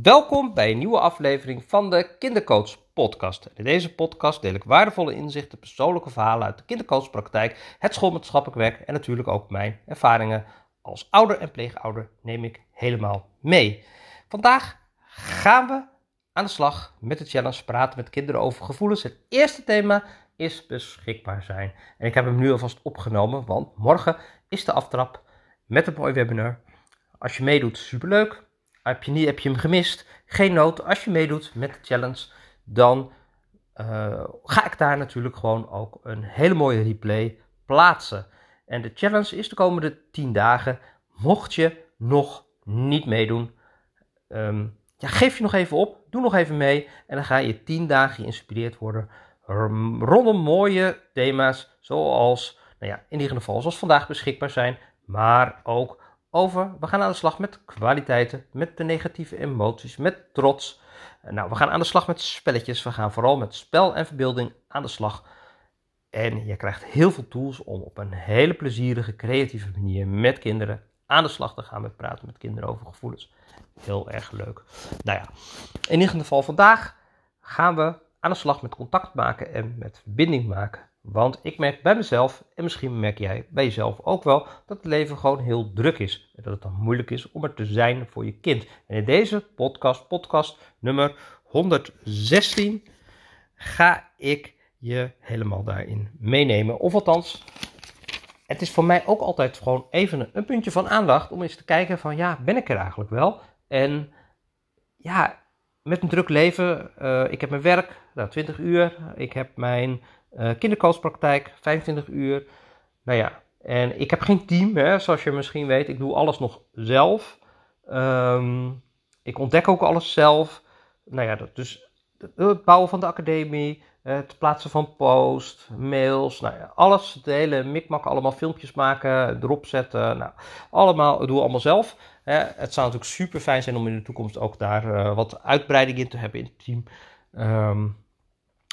Welkom bij een nieuwe aflevering van de Kindercoach Podcast. In deze podcast deel ik waardevolle inzichten, persoonlijke verhalen uit de kindercoachpraktijk, het schoolmaatschappelijk werk en natuurlijk ook mijn ervaringen als ouder en pleegouder neem ik helemaal mee. Vandaag gaan we aan de slag met de challenge praten met kinderen over gevoelens. Het eerste thema is beschikbaar zijn. En ik heb hem nu alvast opgenomen, want morgen is de aftrap met een mooi webinar. Als je meedoet, superleuk. Heb je, niet, heb je hem gemist? Geen nood. Als je meedoet met de challenge, dan uh, ga ik daar natuurlijk gewoon ook een hele mooie replay plaatsen. En de challenge is de komende 10 dagen. Mocht je nog niet meedoen, um, ja, geef je nog even op. Doe nog even mee. En dan ga je 10 dagen geïnspireerd worden rondom mooie thema's. Zoals, nou ja, in ieder geval zoals vandaag beschikbaar zijn. Maar ook over, we gaan aan de slag met kwaliteiten, met de negatieve emoties, met trots. Nou, we gaan aan de slag met spelletjes. We gaan vooral met spel en verbeelding aan de slag. En je krijgt heel veel tools om op een hele plezierige, creatieve manier met kinderen aan de slag te gaan met praten met kinderen over gevoelens. Heel erg leuk. Nou ja, in ieder geval vandaag gaan we aan de slag met contact maken en met verbinding maken want ik merk bij mezelf, en misschien merk jij bij jezelf ook wel, dat het leven gewoon heel druk is. En dat het dan moeilijk is om er te zijn voor je kind. En in deze podcast, podcast nummer 116, ga ik je helemaal daarin meenemen. Of althans, het is voor mij ook altijd gewoon even een puntje van aandacht om eens te kijken van ja, ben ik er eigenlijk wel? En ja, met een druk leven, uh, ik heb mijn werk, nou, 20 uur, ik heb mijn kindercoachpraktijk, 25 uur. Nou ja, en ik heb geen team, hè, zoals je misschien weet. Ik doe alles nog zelf. Um, ik ontdek ook alles zelf. Nou ja, dus het bouwen van de academie, het plaatsen van post, mails, nou ja, alles, het hele mikmak, allemaal filmpjes maken, erop zetten, nou, allemaal, ik doe allemaal zelf. Hè. Het zou natuurlijk super fijn zijn om in de toekomst ook daar uh, wat uitbreiding in te hebben in het team. Um,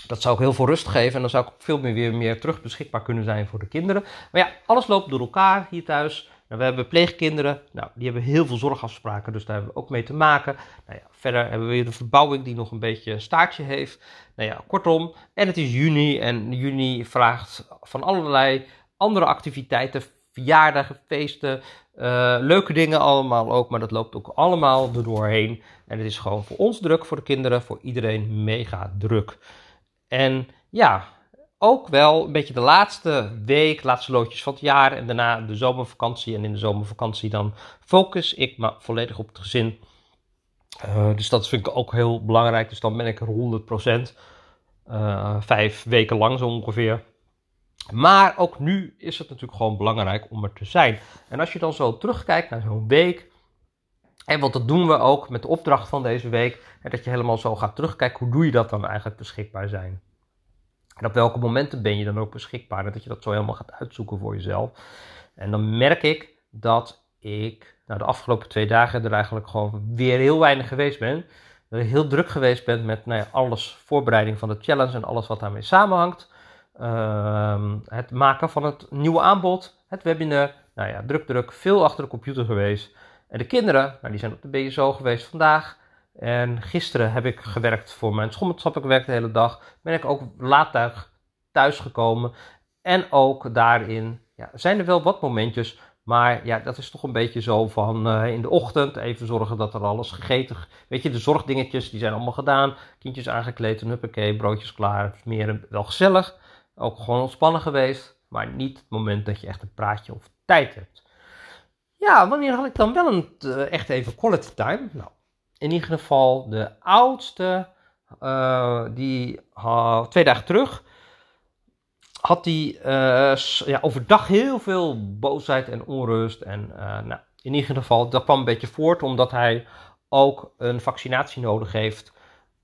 dat zou ook heel veel rust geven en dan zou ik veel meer, weer meer terug beschikbaar kunnen zijn voor de kinderen. Maar ja, alles loopt door elkaar hier thuis. Nou, we hebben pleegkinderen, nou, die hebben heel veel zorgafspraken, dus daar hebben we ook mee te maken. Nou ja, verder hebben we weer de verbouwing die nog een beetje staartje heeft. Nou ja, kortom, en het is juni en juni vraagt van allerlei andere activiteiten, verjaardagen, feesten, uh, leuke dingen allemaal ook, maar dat loopt ook allemaal er doorheen. En het is gewoon voor ons druk, voor de kinderen, voor iedereen mega druk. En ja, ook wel een beetje de laatste week, laatste loodjes van het jaar en daarna de zomervakantie. En in de zomervakantie dan focus ik me volledig op het gezin. Uh, dus dat vind ik ook heel belangrijk. Dus dan ben ik er 100%. Uh, vijf weken lang zo ongeveer. Maar ook nu is het natuurlijk gewoon belangrijk om er te zijn. En als je dan zo terugkijkt naar zo'n week. En want dat doen we ook met de opdracht van deze week. dat je helemaal zo gaat terugkijken. Hoe doe je dat dan eigenlijk beschikbaar zijn? En op welke momenten ben je dan ook beschikbaar? En dat je dat zo helemaal gaat uitzoeken voor jezelf. En dan merk ik dat ik nou, de afgelopen twee dagen er eigenlijk gewoon weer heel weinig geweest ben. Dat ik heel druk geweest ben met nou ja, alles, voorbereiding van de challenge en alles wat daarmee samenhangt. Uh, het maken van het nieuwe aanbod, het webinar. Nou ja, druk, druk, veel achter de computer geweest. En de kinderen, nou, die zijn op de BSO geweest vandaag. En gisteren heb ik gewerkt voor mijn schoolmaatschappelijk werk de hele dag. Ben ik ook laat thuis gekomen. En ook daarin ja, zijn er wel wat momentjes. Maar ja, dat is toch een beetje zo van uh, in de ochtend even zorgen dat er alles gegeten. Weet je, de zorgdingetjes die zijn allemaal gedaan. Kindjes aangekleed, een huppakee, broodjes klaar. Meer wel gezellig. Ook gewoon ontspannen geweest. Maar niet het moment dat je echt een praatje of tijd hebt. Ja, wanneer had ik dan wel een, uh, echt even quality time? Nou, in ieder geval de oudste, uh, die twee dagen terug, had die ja, overdag heel veel boosheid en onrust. En nou, in ieder geval, dat kwam een beetje voort omdat hij ook een vaccinatie nodig heeft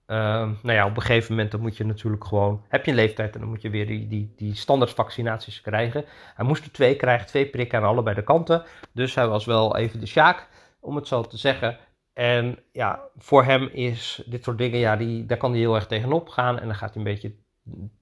uh, nou ja, op een gegeven moment dan moet je natuurlijk gewoon, heb je een leeftijd en dan moet je weer die, die, die standaard vaccinaties krijgen. Hij moest er twee krijgen, twee prikken aan allebei de kanten. Dus hij was wel even de sjaak, om het zo te zeggen. En ja, voor hem is dit soort dingen, ja, die, daar kan hij heel erg tegenop gaan. En dan gaat hij een beetje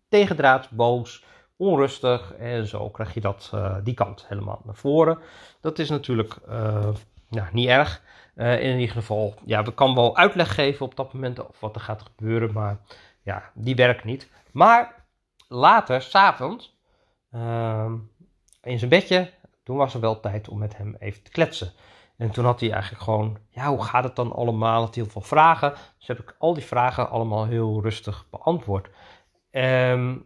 tegendraads, boos, onrustig. En zo krijg je dat, uh, die kant helemaal naar voren. Dat is natuurlijk uh, nou, niet erg. in ieder geval, ja, we kan wel uitleg geven op dat moment of wat er gaat gebeuren, maar ja, die werkt niet. Maar later, s'avonds, uh, in zijn bedje, toen was er wel tijd om met hem even te kletsen. En toen had hij eigenlijk gewoon, ja, hoe gaat het dan allemaal? Had heel veel vragen. Dus heb ik al die vragen allemaal heel rustig beantwoord. Um,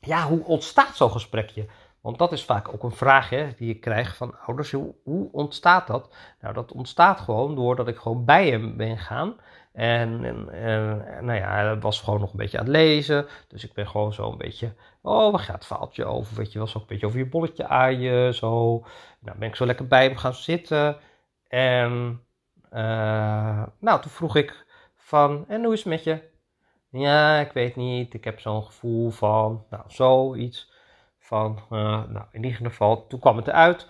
ja, hoe ontstaat zo'n gesprekje? Want dat is vaak ook een vraag hè, die ik krijg van ouders. Hoe, hoe, ontstaat dat? Nou, dat ontstaat gewoon doordat ik gewoon bij hem ben gaan. En, en, nou ja, hij was gewoon nog een beetje aan het lezen. Dus ik ben gewoon zo een beetje, oh, waar gaat het verhaaltje over? Weet je wel, zo een beetje over je bolletje aaien, zo. Nou, ben ik zo lekker bij hem gaan zitten. En, uh, nou, toen vroeg ik van, en hoe is het met je? Ja, ik weet niet. Ik heb zo'n gevoel van, nou, zoiets. Van, uh, nou, in ieder geval, toen kwam het eruit.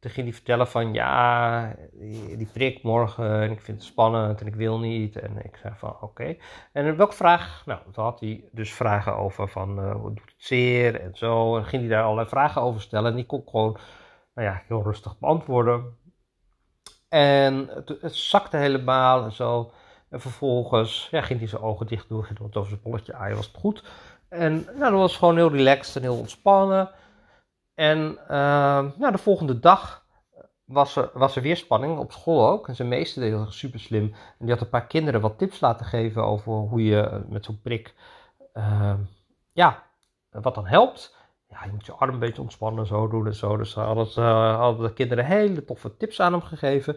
Toen ging hij vertellen van, ja, die, die prik morgen, en ik vind het spannend en ik wil niet. En ik zei van, oké. En welke vraag? Nou, toen had hij dus vragen over van, uh, hoe doet het zeer en zo. En ging hij daar allerlei vragen over stellen. En die kon gewoon, nou ja, heel rustig beantwoorden. En het, zakte helemaal en zo. En vervolgens ging hij zijn ogen dicht doen, ging het over zijn bolletje aaien, was het goed. En nou, dat was gewoon heel relaxed en heel ontspannen. En uh, nou, de volgende dag was er, was er weer spanning, op school ook. En zijn meester deed heel super slim. En die had een paar kinderen wat tips laten geven over hoe je met zo'n prik, uh, ja, wat dan helpt. Ja, je moet je arm een beetje ontspannen, zo doen en zo. Dus hadden, uh, hadden de kinderen hele toffe tips aan hem gegeven.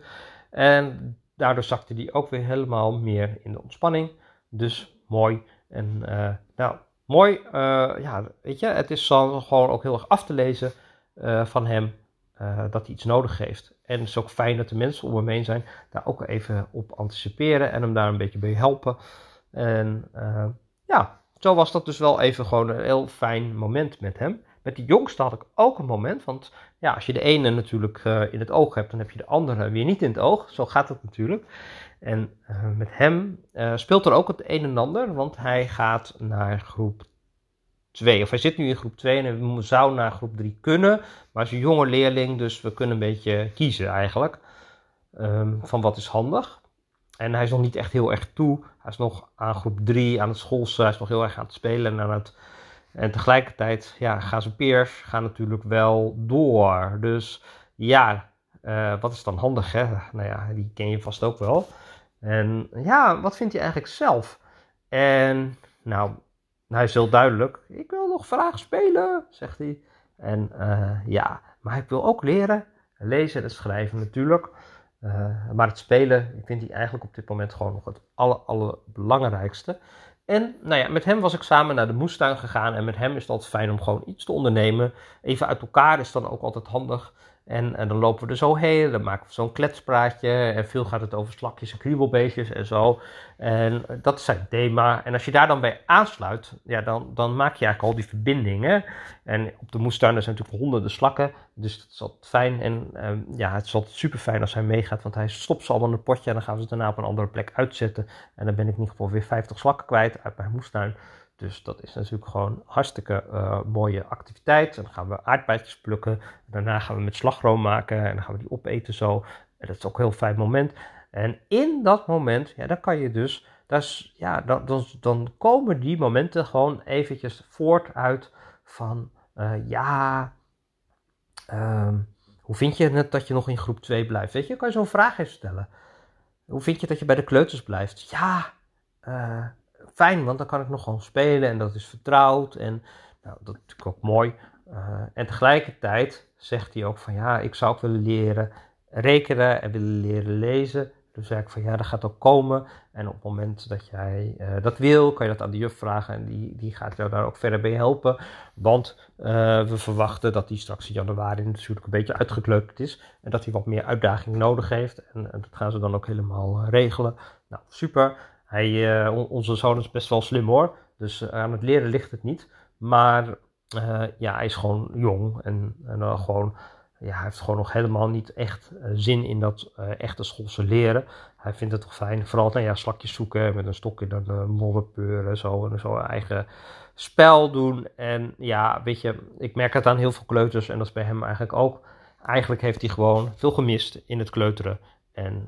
En daardoor zakte die ook weer helemaal meer in de ontspanning. Dus mooi. En uh, nou, mooi. Uh, ja, weet je, het is dan gewoon ook heel erg af te lezen uh, van hem dat hij iets nodig heeft. En het is ook fijn dat de mensen om hem heen zijn daar ook even op anticiperen en hem daar een beetje bij helpen. En ja, zo was dat dus wel even gewoon een heel fijn moment met hem. Met die jongste had ik ook een moment, want ja, als je de ene natuurlijk uh, in het oog hebt, dan heb je de andere weer niet in het oog. Zo gaat het natuurlijk. En uh, met hem uh, speelt er ook het een en ander, want hij gaat naar groep 2. Of hij zit nu in groep 2 en hij zou naar groep 3 kunnen. Maar is een jonge leerling, dus we kunnen een beetje kiezen eigenlijk. Um, van wat is handig. En hij is nog niet echt heel erg toe. Hij is nog aan groep 3, aan het schoolse. Hij is nog heel erg aan het spelen en aan het en tegelijkertijd ja, gaan zijn peers gaan natuurlijk wel door. Dus ja, uh, wat is dan handig? Hè? Nou ja, die ken je vast ook wel. En ja, wat vindt hij eigenlijk zelf? En nou, hij is heel duidelijk. Ik wil nog vragen spelen, zegt hij. En uh, ja, maar ik wil ook leren. Lezen en schrijven natuurlijk. Uh, maar het spelen vind hij eigenlijk op dit moment gewoon nog het aller, allerbelangrijkste. En nou ja, met hem was ik samen naar de moestuin gegaan. En met hem is het altijd fijn om gewoon iets te ondernemen. Even uit elkaar is dan ook altijd handig. En, dan lopen we er zo heen, dan maken we zo'n kletspraatje. En veel gaat het over slakjes en kriebelbeestjes en zo. En dat is zijn thema. En als je daar dan bij aansluit, ja, dan, dan maak je eigenlijk al die verbindingen. En op de moestuin zijn natuurlijk honderden slakken. Dus dat is altijd fijn. En um, ja, het is altijd super fijn als hij meegaat. Want hij stopt ze allemaal in een potje en dan gaan we ze daarna op een andere plek uitzetten. En dan ben ik in ieder geval weer 50 slakken kwijt uit mijn moestuin. Dus dat is natuurlijk gewoon hartstikke uh, mooie activiteit. Dan gaan we aardbeidjes plukken. Daarna gaan we met slagroom maken en dan gaan we die opeten zo. En dat is ook een heel fijn moment. En in dat moment, ja, dan kan je dus, dat ja, dan, dan, dan komen die momenten gewoon eventjes voort uit van, uh, ja, um, hoe vind je het dat je nog in groep 2 blijft? Weet je, kan je zo'n vraag even stellen. Hoe vind je dat je bij de kleuters blijft? Ja, uh, fijn, want dan kan ik nog gewoon spelen en dat is vertrouwd en nou, dat is natuurlijk ook mooi. Uh, en tegelijkertijd zegt hij ook van ja, ik zou ook willen leren rekenen en willen leren lezen. Dus zei ik van ja, dat gaat ook komen. En op het moment dat jij uh, dat wil, kan je dat aan de juf vragen. En die, die gaat jou daar ook verder bij helpen. Want uh, we verwachten dat die straks in januari natuurlijk een beetje uitgekleuterd is. En dat hij wat meer uitdaging nodig heeft. En dat gaan ze dan ook helemaal regelen. Nou, super. Hij, uh, onze zoon is best wel slim hoor. Dus uh, aan het leren ligt het niet. Maar uh, ja, hij is gewoon jong. En, en gewoon, ja, hij heeft gewoon nog helemaal niet echt zin in dat echte schoolse leren. Hij vindt het toch fijn. Vooral nou ja, slakjes zoeken met een stokje dan uh, modder peuren. Zo, en zo eigen spel doen. En ja, weet je, ik merk het aan heel veel kleuters. En dat is bij hem eigenlijk ook. Eigenlijk heeft hij gewoon veel gemist in het kleuteren. En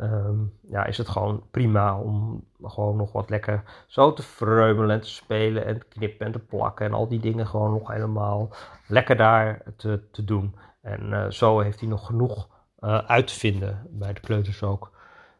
ehm, ja, is het gewoon prima om gewoon nog wat lekker zo te freumelen en te spelen en te knippen en te plakken en al die dingen gewoon nog helemaal lekker daar te, te doen. En zo heeft hij nog genoeg uit te vinden bij de kleuters ook.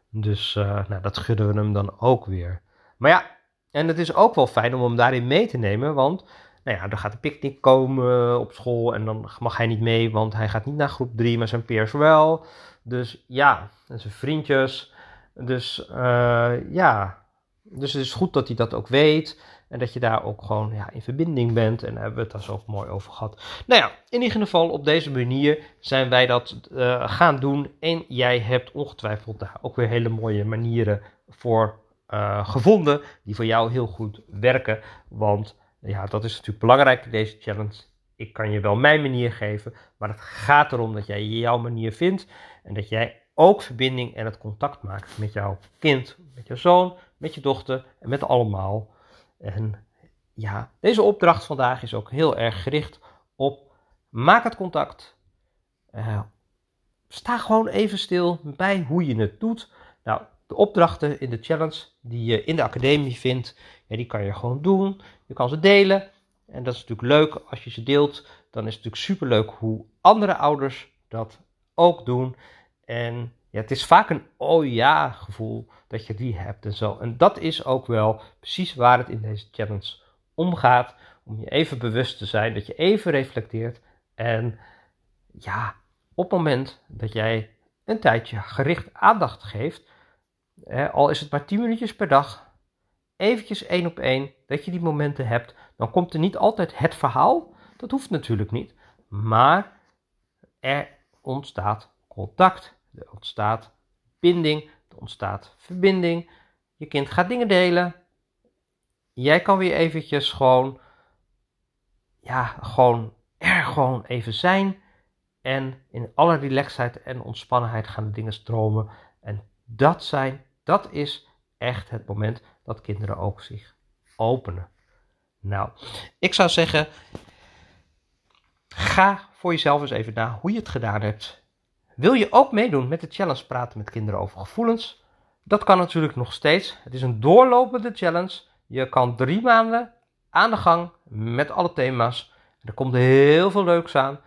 Dus nou, dat gudden we hem dan ook weer. Maar ja, en het is ook wel fijn om hem daarin mee te nemen, want nou ja, er gaat een picknick komen op school en dan mag hij niet mee, want hij gaat niet naar groep 3, maar zijn peers wel. Dus ja, en zijn vriendjes. Dus uh, ja, dus het is goed dat hij dat ook weet. En dat je daar ook gewoon ja, in verbinding bent. En daar hebben we het daar zo mooi over gehad. Nou ja, in ieder geval op deze manier zijn wij dat uh, gaan doen. En jij hebt ongetwijfeld daar ook weer hele mooie manieren voor uh, gevonden die voor jou heel goed werken. Want ja, dat is natuurlijk belangrijk in deze challenge. Ik kan je wel mijn manier geven, maar het gaat erom dat jij jouw manier vindt en dat jij ook verbinding en het contact maakt met jouw kind, met jouw zoon, met je dochter en met allemaal. En ja, deze opdracht vandaag is ook heel erg gericht op maak het contact. Uh, sta gewoon even stil bij hoe je het doet. Nou, de opdrachten in de challenge die je in de academie vindt, ja, die kan je gewoon doen. Je kan ze delen. En dat is natuurlijk leuk als je ze deelt. Dan is het natuurlijk superleuk hoe andere ouders dat ook doen. En ja, het is vaak een oh ja gevoel dat je die hebt en zo. En dat is ook wel precies waar het in deze challenge om gaat. Om je even bewust te zijn, dat je even reflecteert. En ja, op het moment dat jij een tijdje gericht aandacht geeft, al is het maar 10 minuutjes per dag, eventjes één op één, dat je die momenten hebt. Dan komt er niet altijd het verhaal, dat hoeft natuurlijk niet, maar er ontstaat contact, er ontstaat binding, er ontstaat verbinding. Je kind gaat dingen delen. Jij kan weer eventjes gewoon, ja, gewoon er gewoon even zijn. En in alle relaxheid en ontspannenheid gaan de dingen stromen. En dat zijn dat is echt het moment dat kinderen ook zich openen. Nou, ik zou zeggen, ga voor jezelf eens even na hoe je het gedaan hebt. Wil je ook meedoen met de challenge praten met kinderen over gevoelens? Dat kan natuurlijk nog steeds. Het is een doorlopende challenge. Je kan drie maanden aan de gang met alle thema's. Er komt heel veel leuks aan.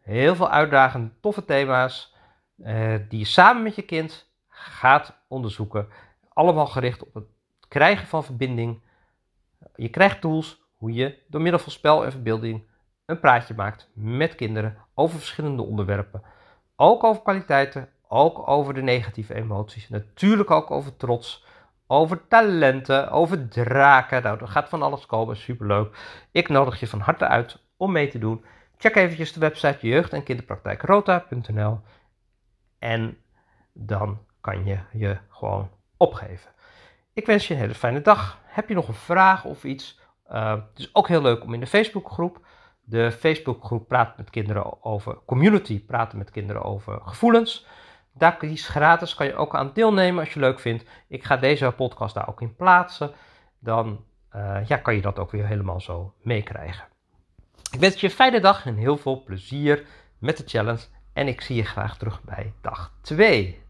Heel veel uitdagende, toffe thema's. Eh, die je samen met je kind gaat onderzoeken. Allemaal gericht op het krijgen van verbinding. Je krijgt tools hoe je door middel van spel en verbeelding een praatje maakt met kinderen over verschillende onderwerpen. Ook over kwaliteiten, ook over de negatieve emoties. Natuurlijk ook over trots, over talenten, over draken. Nou, er gaat van alles komen, superleuk. Ik nodig je van harte uit om mee te doen. Check eventjes de website jeugd- en kinderpraktijkrota.nl en dan kan je je gewoon opgeven. Ik wens je een hele fijne dag. Heb je nog een vraag of iets? Uh, het is ook heel leuk om in de Facebookgroep. De Facebookgroep praat met kinderen over community, praten met kinderen over gevoelens. Daar is gratis, kan je ook aan deelnemen als je leuk vindt. Ik ga deze podcast daar ook in plaatsen. Dan uh, ja, kan je dat ook weer helemaal zo meekrijgen. Ik wens je een fijne dag en heel veel plezier met de challenge. En ik zie je graag terug bij dag 2.